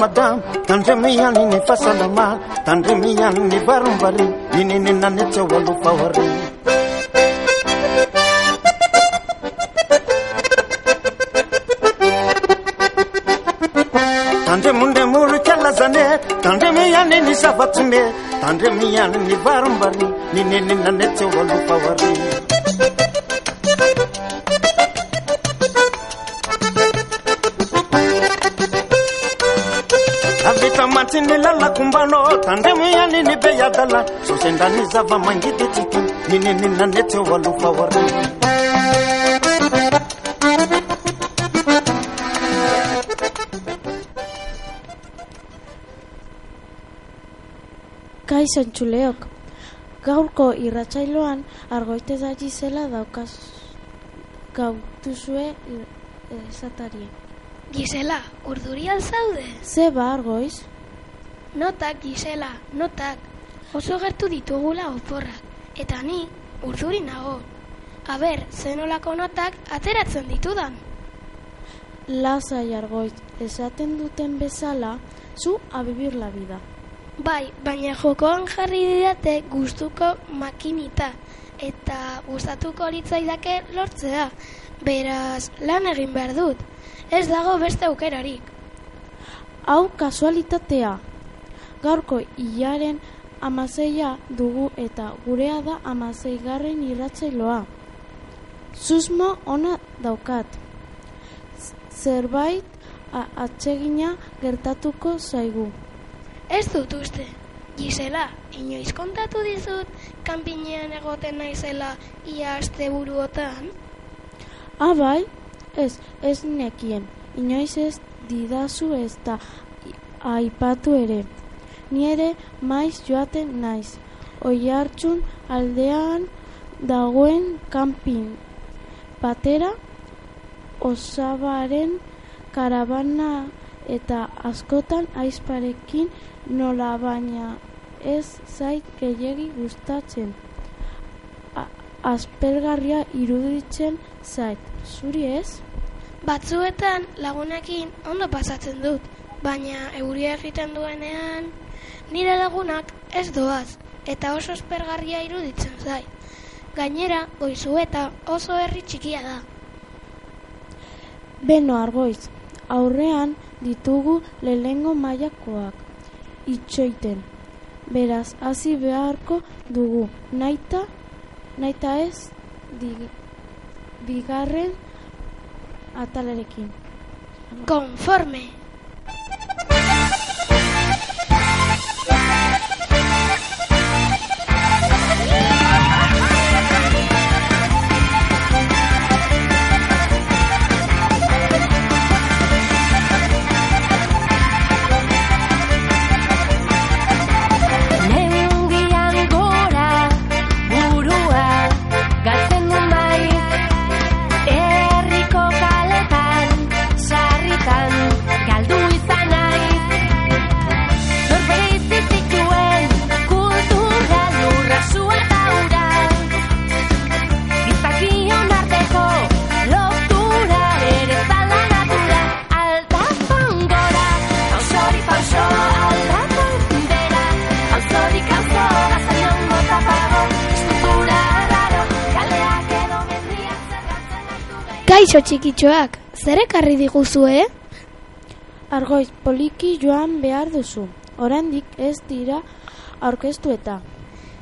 madam tandre miyani ni fasalama tandre miyani ni barumbari ini ni nanete walu fawari tandre munde muru kala zane. Tandre miyani lala kumbano tandemu ya nini be ya dala sosendani zava mangiti tiki nini nina nete walufa wari Kaixo entzuleok, gaurko irratzailoan argoite da Gisela daukaz gautuzue esatari. Gisela, urduri alzaude? Ze ba argoiz? Notak, Gisela, notak. Oso gertu ditugula oporrak. Eta ni, urduri nago. Aber, zenolako notak ateratzen ditudan. Lasai argoiz, esaten duten bezala, zu abibir la vida. Bai, baina jokoan jarri didate gustuko makinita eta gustatuko litzaidake lortzea. Beraz, lan egin behar dut. Ez dago beste aukerarik. Hau kasualitatea. Gaurko hilaren amazeia dugu eta gurea da amazeigarren irratzailoa. Susmo ona daukat. Zerbait atsegina gertatuko zaigu. Ez dut uste. Gisela, inoiz kontatu dizut kanpinean egoten naizela ia aste buruotan? Ah, bai? Ez, ez nekien. Inoiz ez didazu ez da aipatu ere. Ni ere maiz joaten naiz. Oi hartzun aldean dagoen kanpin batera osabaren karabana eta askotan aizparekin nola baina ez zait gehiegi gustatzen. A- aspergarria iruditzen zait. Zuri ez? Batzuetan lagunekin ondo pasatzen dut, baina euria egiten duenean nire lagunak ez doaz eta oso aspergarria iruditzen zait. Gainera, goizueta oso herri txikia da. Beno argoiz, aurrean ditugu lehengo mailakoak itxoiten. Beraz, hasi beharko dugu, naita, naita ez, di, bigarren atalarekin. Konforme! Kaixo txikitxoak, zer ekarri diguzue? Argoiz, poliki joan behar duzu. Oraindik ez dira aurkeztu eta.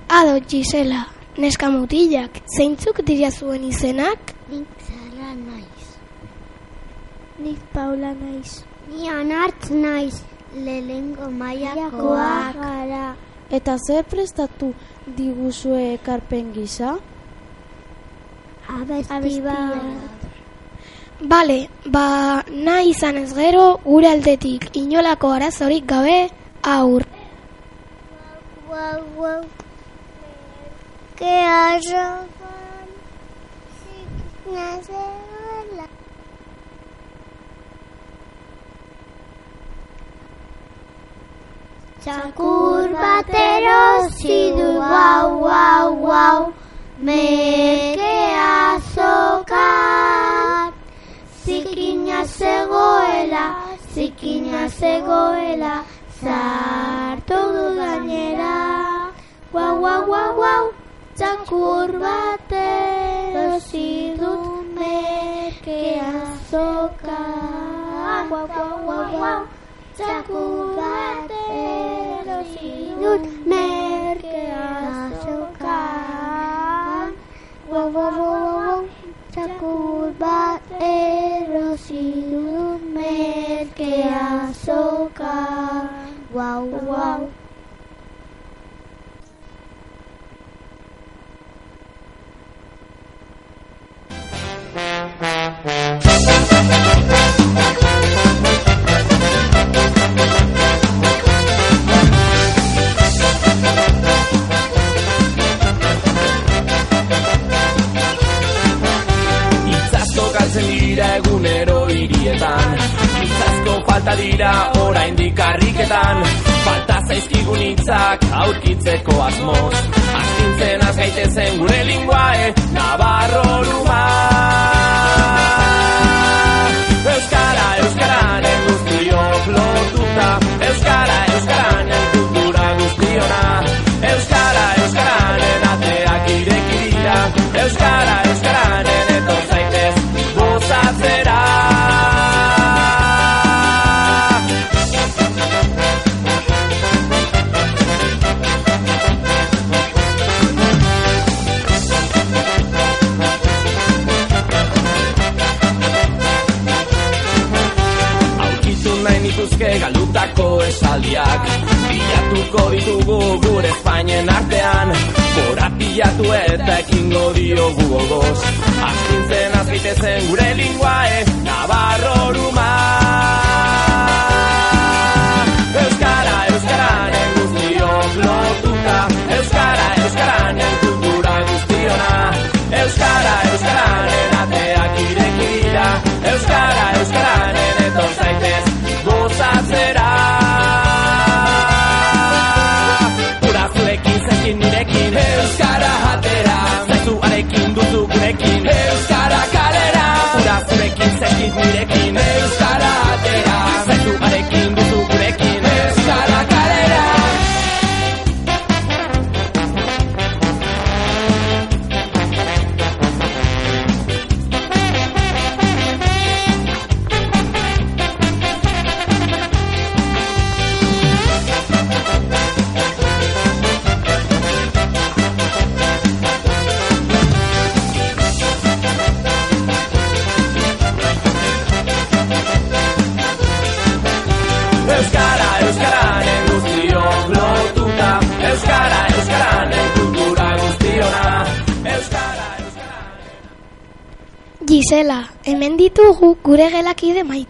Ado, Gisela, neska mutilak, zeintzuk dira zuen izenak? Nik zara naiz. Nik Paula naiz. Ni anartz naiz. Lehengo maiakoak. gara. Eta zer prestatu diguzue ekarpen gisa? Abesti bat. Bale, ba, nahi izan ez gero, gure aldetik inolako arazorik gabe, aur. Guau, guau. Que arroban. Nazegoela. Txakur batero zidu guau, guau, guau. Merkea zokat. Zikina zegoela, zikina zegoela Zartu du gainera. Guau, guau, guau, guau Txakur bate Erosi dut merkean zoka Guau, guau, guau, guau Txakur bate Erosi dut zoka Guau, guau, guau, guau Txakur bat Guau Itzasko galtzen dira egunero hirietan Itzasko falta dira oraindik harriketan Falta zaizkigun hitzak aurkitzeko asmoz. Astintzen az gaitezen gure linguae Navarro luma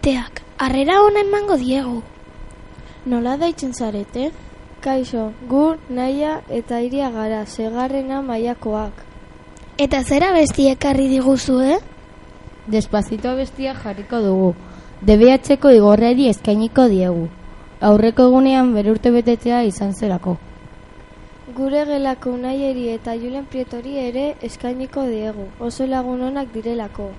gelakide maiteak. Harrera ona emango diegu. Nola daitzen zarete? Kaixo, gur, naia eta iria gara, segarrena mailakoak. Eta zera besti ekarri diguzu, eh? Despazito bestia jarriko dugu. DBH-ko igorreri eskainiko diegu. Aurreko egunean bere urte betetzea izan zerako. Gure gelako naieri eta Julen Prietori ere eskainiko diegu, oso lagun onak direlako.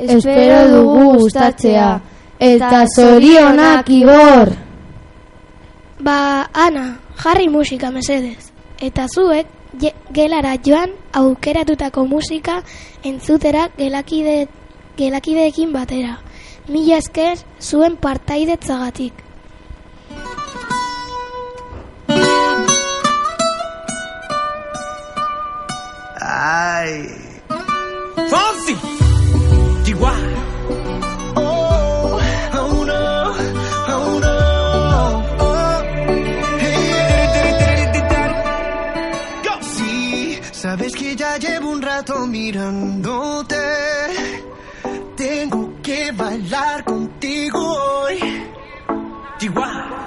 Espero dugu gustatzea. Eta zorionak igor! Ba, Ana, jarri musika mesedez. Eta zuek, je- gelara joan aukeratutako musika entzutera gelakide, gelakideekin batera. Mila esker zuen partaidetzagatik. Ay. Fonsi. Rato mirándote. Tengo que bailar contigo hoy. Chihuahua.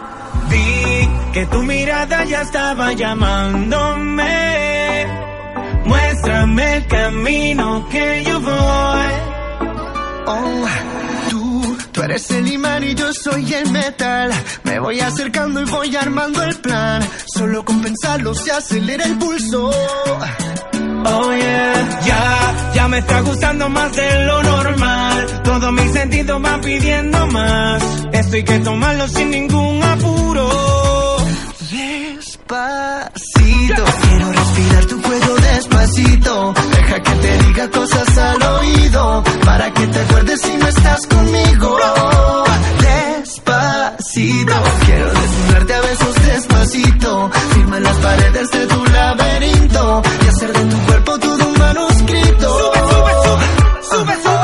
Vi que tu mirada ya estaba llamándome. Muéstrame el camino que yo voy. Oh, tú, tú eres el imán y yo soy el metal. Me voy acercando y voy armando el plan. Solo con pensarlo se acelera el pulso. Oh yeah, ya, ya me está gustando más de lo normal. Todos mis sentidos van pidiendo más. Esto hay que tomarlo sin ningún apuro. Quiero respirar tu cuello despacito. Deja que te diga cosas al oído. Para que te acuerdes si no estás conmigo. Despacito, quiero desnudarte a besos despacito. Firma las paredes de tu laberinto. Y hacer de tu cuerpo todo un manuscrito. Sube, sube, sube, sube, sube.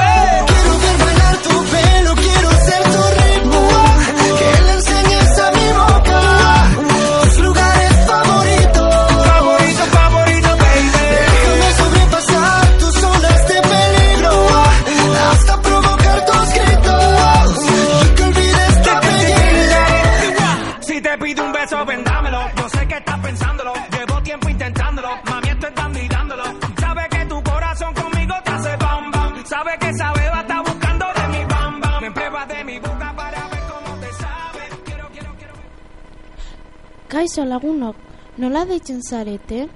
Nola deitzen zarete?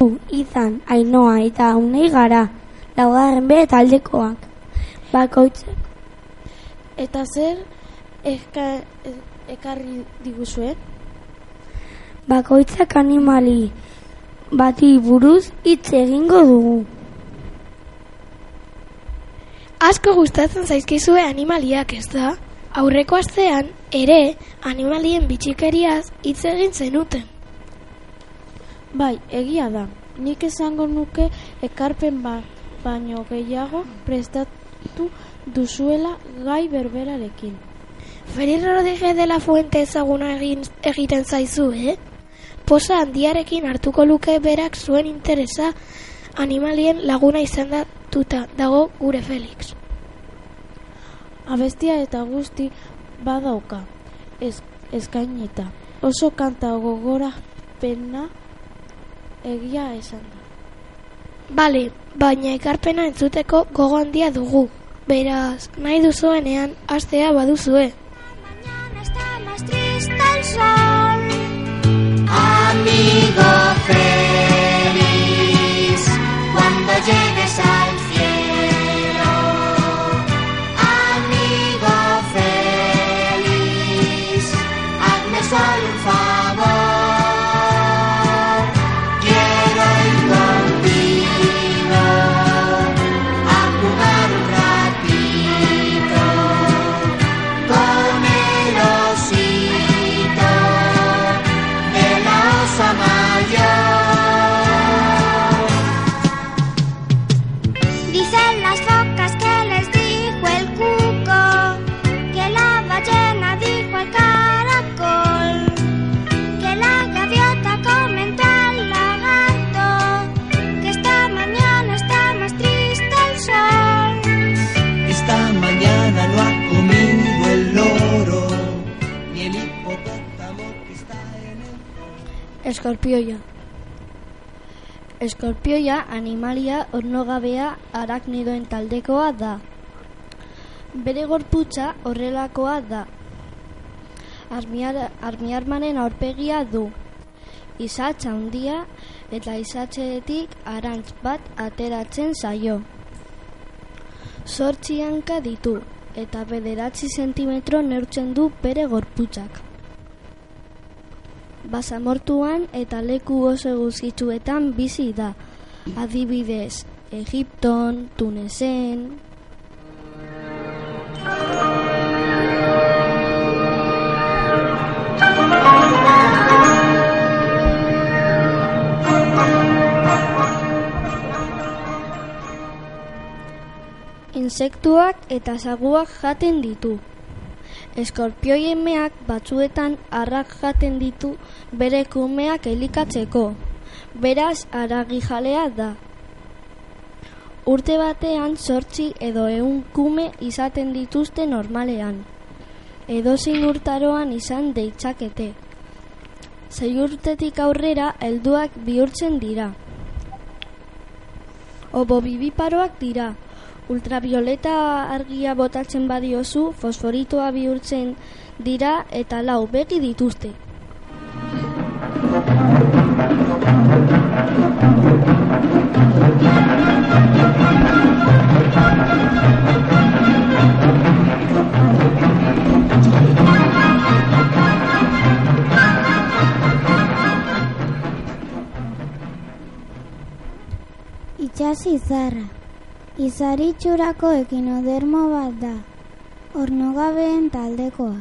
U, izan, ainoa eta unei gara, laugarren bere taldekoak. Bakoitzak, Eta zer eska, e- ekarri diguzue? bakoitzak animali bati buruz hitz egingo dugu. Asko gustatzen zaizkizue animaliak, ez da? Aurreko astean ere animalien bitxikeriaz hitz egin zenuten. Bai, egia da. Nik esango nuke ekarpen ba, baino gehiago prestatu duzuela gai berberarekin. Feliz Rodríguez de la Fuente ezaguna egin, egiten zaizu, eh? Posa handiarekin hartuko luke berak zuen interesa animalien laguna izendatuta dago gure Felix. Abestia eta guzti badauka ez, eskainita. Oso kanta gogora pena egia esan da. Bale, baina ekarpena entzuteko gogo handia dugu. Beraz, nahi duzuenean astea baduzue. está más triste el sol. Amigo feliz, cuando llegues al Eskorpioia. Eskorpioia animalia ornogabea araknidoen taldekoa da. Bere gorputza horrelakoa da. Armiar, armiarmanen aurpegia du. Izatz handia eta izatzeetik arantz bat ateratzen zaio. Zortzi hanka ditu eta bederatzi zentimetro neurtzen du bere gorputzak. Basamortuan eta leku oso guztitzuetan bizi da. Adibidez, Egipton, Tunesen... Insektuak eta saguak jaten ditu. Eskorpioiemeak batzuetan arrak jaten ditu bere kumeak elikatzeko. Beraz, aragijalea da. Urte batean sortzi edo ehun kume izaten dituzte normalean. Edozein urtaroan izan deitzakete. Sei urtetik aurrera helduak bihurtzen dira. Obo bibiparoak dira. Ultravioleta argia botatzen badiozu, fosforitoa bihurtzen dira eta lau begi dituzte. Itxas izarra. Izari txurako ekinodermo bat da. Ornogabeen taldekoa.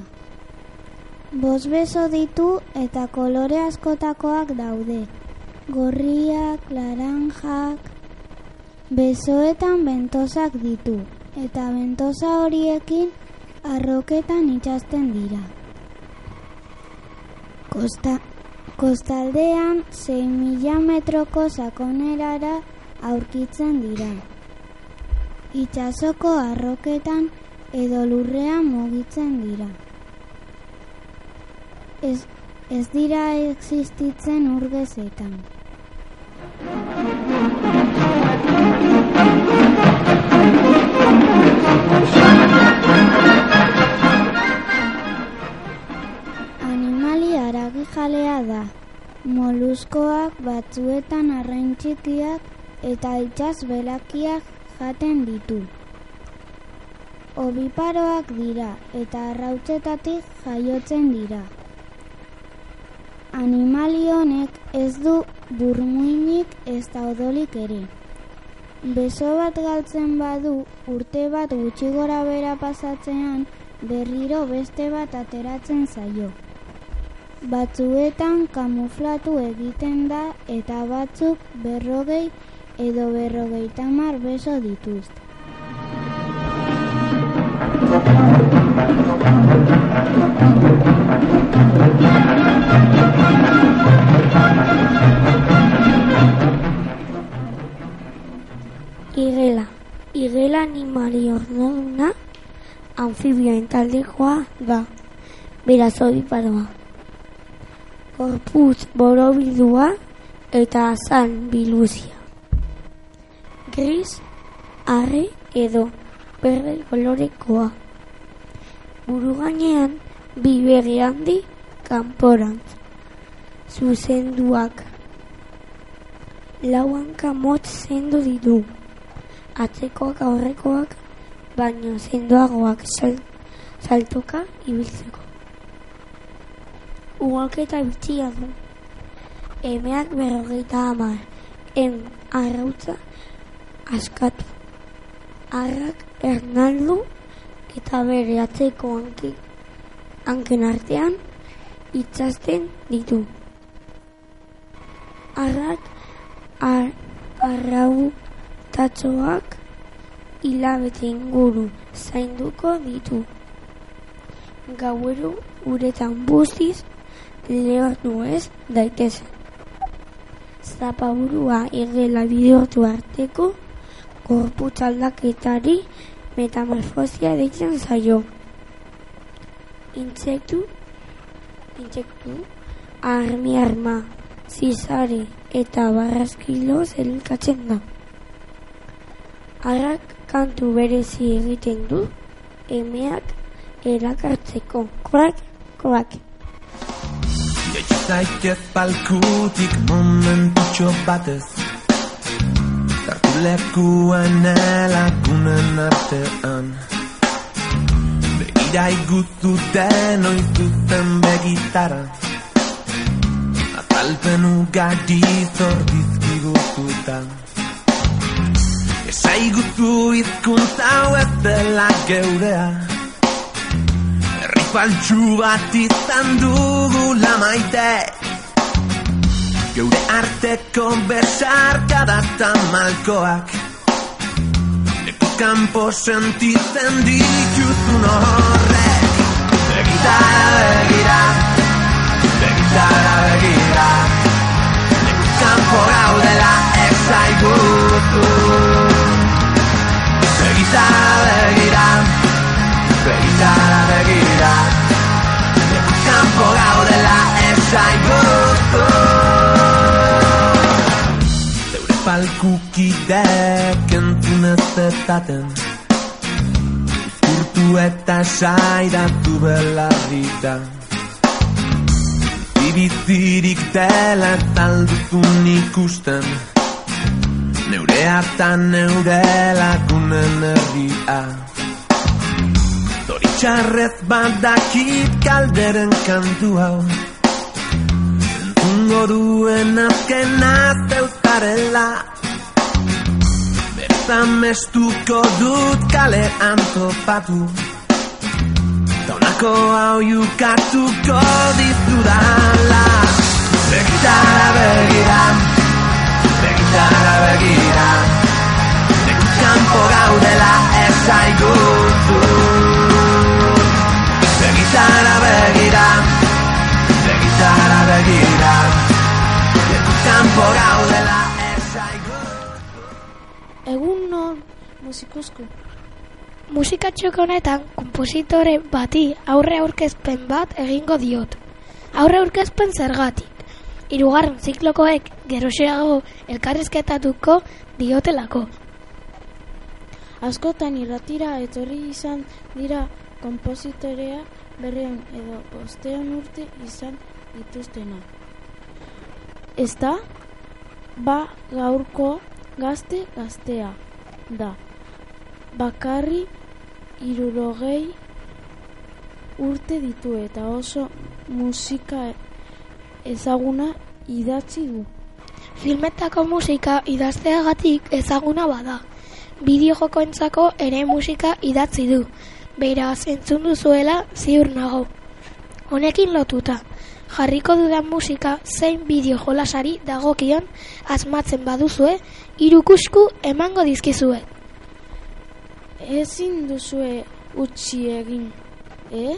Bos beso ditu eta kolore askotakoak daude. Gorriak, laranjak... Besoetan bentosak ditu. Eta bentosa horiekin arroketan itxasten dira. Kosta, kostaldean 6 mila metroko sakonerara aurkitzen dira. Itxasoko arroketan edo lurrean mugitzen dira. Ez, ez dira existitzen urgezetan. Animali aragi jalea da. Moluskoak batzuetan arrain txikiak eta itxas belakiak jaten ditu. Obiparoak dira eta arrautzetatik jaiotzen dira. Animali honek ez du burmuinik ez da odolik ere. Beso bat galtzen badu urte bat gutxi gora bera pasatzean berriro beste bat ateratzen zaio. Batzuetan kamuflatu egiten da eta batzuk berrogei edo berrogeita mar beso dituzte. Igela. Igela animali ornoduna anfibioen taldekoa da. Beraz obiparoa. Korpuz borobildua eta azan biluzia. Gris, arre edo berde kolorekoa. Buru gainean bi begi handi kanporantz. Zuzenduak. Lau hanka motz zendu ditu. Atzekoak aurrekoak baino zendoagoak sal, saltoka ibiltzeko. Ugalketa bitxia du. Emeak berrogeita hamar. Em arrautza askatu. Arrak ernaldu eta bere atzeko hanki, hanken artean itxasten ditu. Arrak ar, arrau tatxoak hilabete inguru zainduko ditu. Gauero uretan bustiz lehortu ez daitezen. Zapaburua igela bidortu arteko gorputz aldaketari metamorfosia deitzen zaio. Intsektu, intsektu, armi arma, zizare eta barraskilo zelkatzen da. Arrak kantu berezi egiten du, emeak erakartzeko. Korak, korak. Jaitsi zaitez palkutik momentutxo batez Tartu lekuan elakunen artean. Begira iguzu denoi zuzen begitara Atalpen ugari zordizkiguzuta Esa iguzu izkuntza hau ez dela geurea. Herri faltsu bat izan dugula maite Geure arteko besarkada eta malkoak Leku kanpo sentitzen dituzun horrek. Begitara begira. Begitara begira. Leku kanpo gaudela ezaigutu Begitara begira. Begitara begira. Leku kanpo gaudela ezaigutu Zeure palkukidek entzun ez zetaten Izkurtu eta sairatu belarrita bizirik dela talduzun ikusten. Neure hartan neure lagunen herria. Zoritxarrez badakit kalderen kantu hau. Entzungo duen azkena zeuzarela Berzamestuko dut kalean topatu Taunako hau jukatuko dizudala Begitara begira Begitara begira. Nekuz kanpo gaudela esaiguzu Begitara begira Begitara begira. Nekuz kanpo gaudela musikuzko. Musikatxok honetan, kompositore bati aurre aurkezpen bat egingo diot. Aurre aurkezpen zergatik. Hirugarren ziklokoek geroxeago elkarrizketatuko diotelako. Askotan irratira etorri izan dira kompositorea berreun edo bosteon urte izan dituztena. Ez da, ba gaurko gazte gaztea da. Bakarri irurogei urte ditu eta oso musika ezaguna idatzi du. Filmetako musika idazteagatik ezaguna bada. Bideo jokoentzako ere musika idatzi du. Beraz, entzun duzuela ziur nago. Honekin lotuta, jarriko dudan musika zein bideo jolasari dagokion asmatzen baduzue, irukusku emango dizkizue. Ezin duzue utzi egin, eh?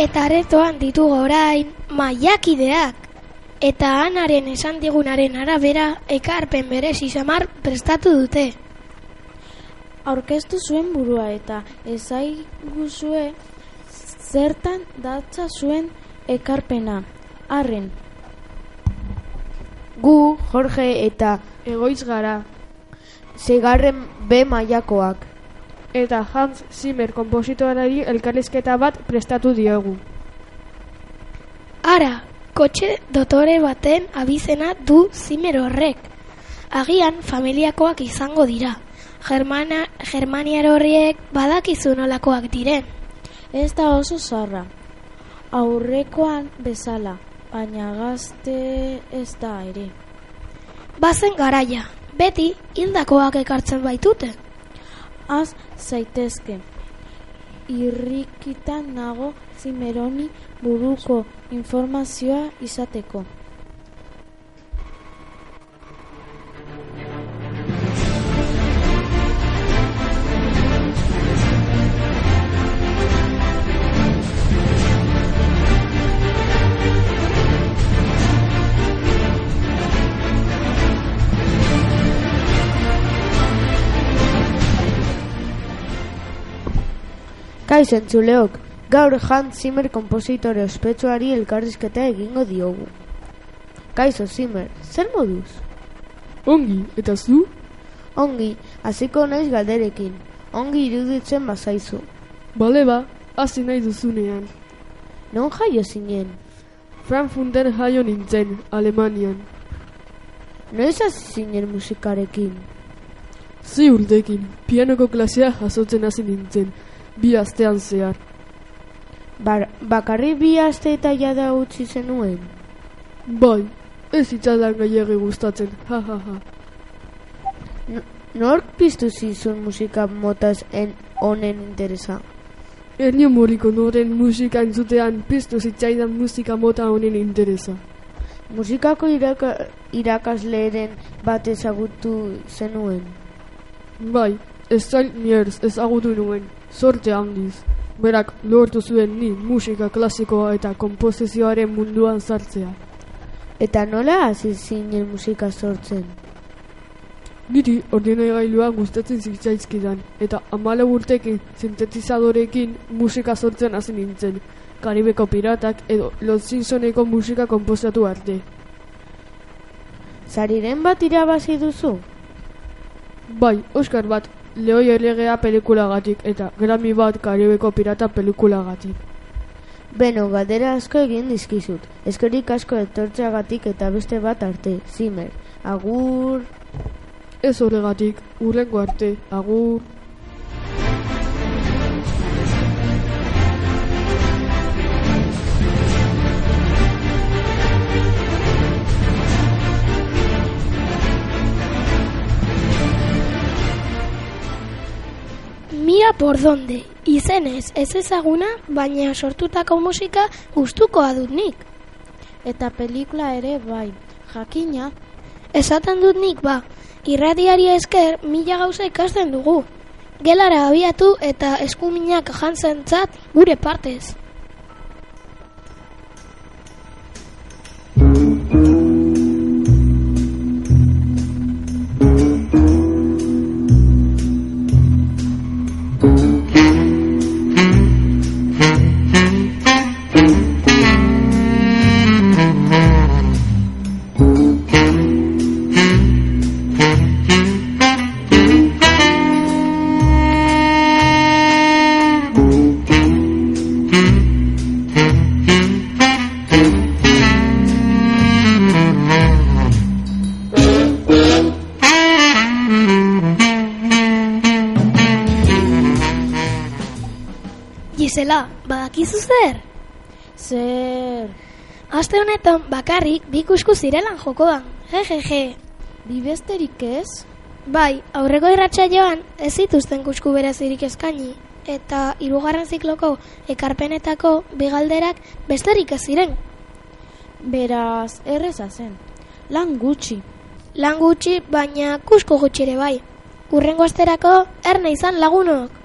Eta aretoan ditugu orain maiakideak. Eta anaren esan digunaren arabera ekarpen berezi samar prestatu dute. Aurkeztu zuen burua eta ezaiguzue zertan datza zuen ekarpena. Arren, Gu, Jorge eta Egoitz gara. Zeigarren B mailakoak. Eta Hans Zimmer kompositoreari elkarrizketa bat prestatu diogu. Ara, kotxe dotore baten abizena du Zimmer horrek. Agian familiakoak izango dira. Germana, Germaniar horriek badakizu nolakoak diren. Ez da oso zarra. Aurrekoan bezala, baina gazte ez da ere. Bazen garaia, beti hildakoak ekartzen baitute. Az zaitezke. Irrikitan nago zimeroni buruko informazioa izateko. Kaiz entzuleok, gaur Hans Zimmer kompositore ospetsuari elkarrizketa egingo diogu. Kaizo Zimmer, zer moduz? Ongi, eta zu? Ongi, hasiko naiz galderekin. Ongi iruditzen bazaizu. Bale ba, hasi nahi duzunean. Non jaio zinen? Frankfurten jaio nintzen, Alemanian. Noiz hasi zinen musikarekin? Zi urtekin, pianoko klasea jasotzen hasi nintzen, bi astean zehar. Bar, bakarri bi aste eta jada utzi zenuen? Bai, ez itzadan gehiagi gustatzen, ha ha ha. Nork piztu zizun musika motaz en honen interesa? Ernio moriko noren musika entzutean piztu zitzaidan musika mota honen interesa. Musikako iraka, irakasleren bat ezagutu zenuen? Bai, ez zail nierz ezagutu nuen, sorte handiz. Berak lortu zuen ni musika klasikoa eta komposizioaren munduan sartzea. Eta nola hasi zinen musika sortzen? Niri ordenagailua gustatzen zitzaizkidan, eta amala urtekin sintetizadorekin musika sortzen hasi nintzen, Karibeko piratak edo Los Simpsoneko musika komposatu arte. Zariren bat irabazi duzu? Bai, Oscar bat, Leoi erlegea pelikulagatik eta Grammy bat Karibeko pirata pelikulagatik. Beno, galdera asko egin dizkizut. Eskerik asko etortzeagatik eta beste bat arte. Zimmer, agur... Ez horregatik, urrengo arte, agur... Por donde, izenez ez ezaguna, baina sortutako musika gustukoa dut nik. Eta pelikula ere bai, jakina, Esaten dut nik ba, irradiari esker mila gauza ikasten dugu. Gelara abiatu eta eskuminak jantzentzat gure partez. Zer? zer... Aste honetan bakarrik bi kusku zirelan jokoan. Jejeje. Bi besterik ez? Bai, aurreko irratsaioan ez zituzten kusku berezirik eskaini eta hirugarren zikloko ekarpenetako bigalderak besterik ez ziren. Beraz, erreza zen. Lan gutxi. Lan gutxi, baina kusko gutxi ere bai. Urrengo asterako erne izan lagunok.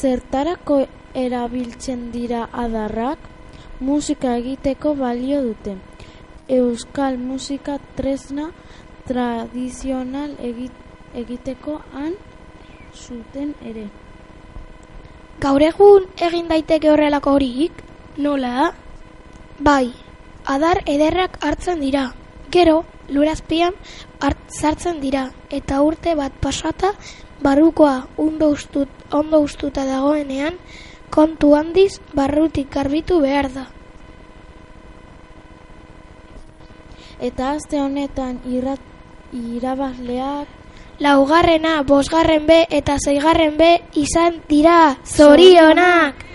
Zertarako erabiltzen dira adarrak, musika egiteko balio dute. Euskal musika tresna tradizional egi- egiteko han zuten ere. Gaur egun egin daiteke horrelako horik? Nola? Bai, adar ederrak hartzen dira. Gero, lurazpian sartzen dira eta urte bat pasata barrukoa ondo ustut ondo ustuta dagoenean kontu handiz barrutik garbitu behar da. Eta aste honetan irrat, irabazleak Laugarrena, bosgarren B eta zeigarren B izan dira zorionak!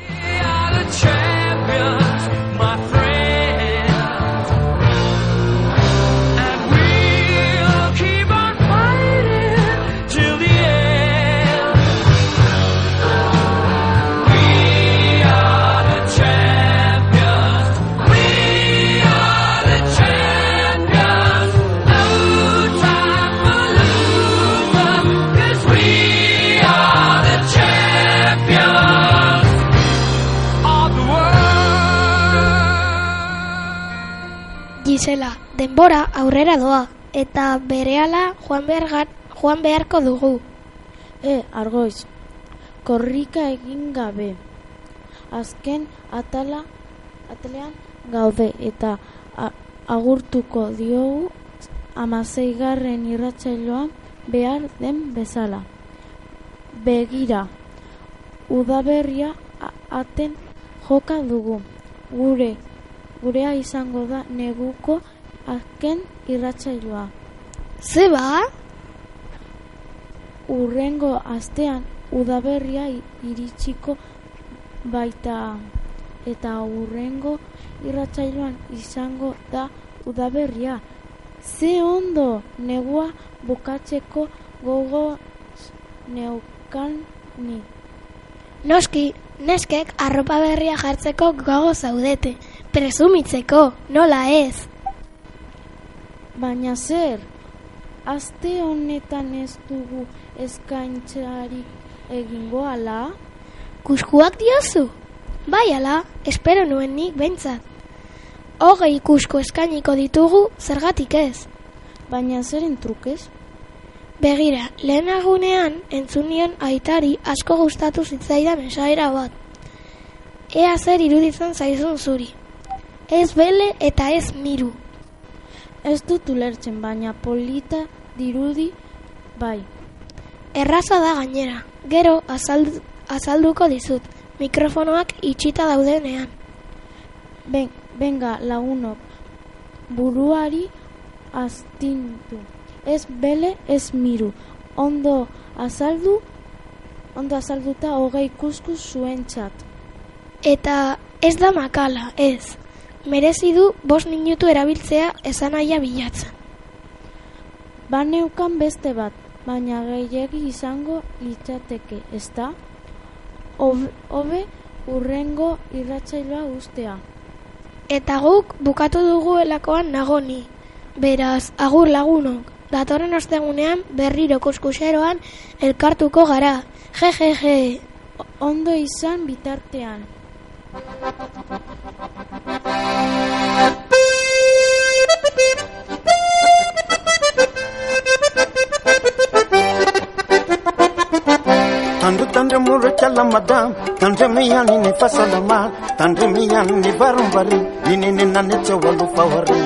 Gisela, denbora aurrera doa eta berehala joan behar joan beharko dugu. E, argoiz, korrika egin gabe. Azken atala, atalean gaude eta a, agurtuko diogu amazeigarren irratzailoa behar den bezala. Begira, udaberria aten joka dugu. Gure, gurea izango da neguko azken irratzailoa. Zeba? Urrengo astean udaberria iritsiko baita eta urrengo irratzailoan izango da udaberria. Ze ondo negua bukatzeko gogo neukan ni. Noski, neskek arropa berria jartzeko gogo zaudete. Presumitzeko, nola ez? Baina zer, aste honetan ez dugu eskaintzari egingo ala? Kuskuak diozu? Bai ala, espero nuen nik behintzat. Hogei kusko eskainiko ditugu, zergatik ez? Baina zeren trukez? Begira, lehen agunean entzun nion aitari asko gustatu zitzaidan esaera bat. Ea zer iruditzen zaizun zuri. Ez bele eta ez miru. Ez dut ulertzen, baina polita dirudi bai. Erraza da gainera. Gero azaldu, azalduko dizut. Mikrofonoak itxita daudenean. Ben, benga lagunok, buruari astindu. Ez bele, ez miru. Ondo azaldu, ondo azalduta hogei kuskus zuentzat. Eta ez da makala, ez. Merezi du bost minutu erabiltzea esanaia bilatzen. Baneukan beste bat, baina gehiegi izango litzateke, ezta? Hobe urrengo irratsailua ustea. Eta guk bukatu duguelakoan nagoni. Beraz, agur lagunok, datorren ostegunean berriro kuskuseroan elkartuko gara. Jejeje. Ondo izan bitartean. Tandu tandu muru chalamada Tandu miyani ni fasalama Tandu miyani ni varumbari Nini ni nane chawalu fawari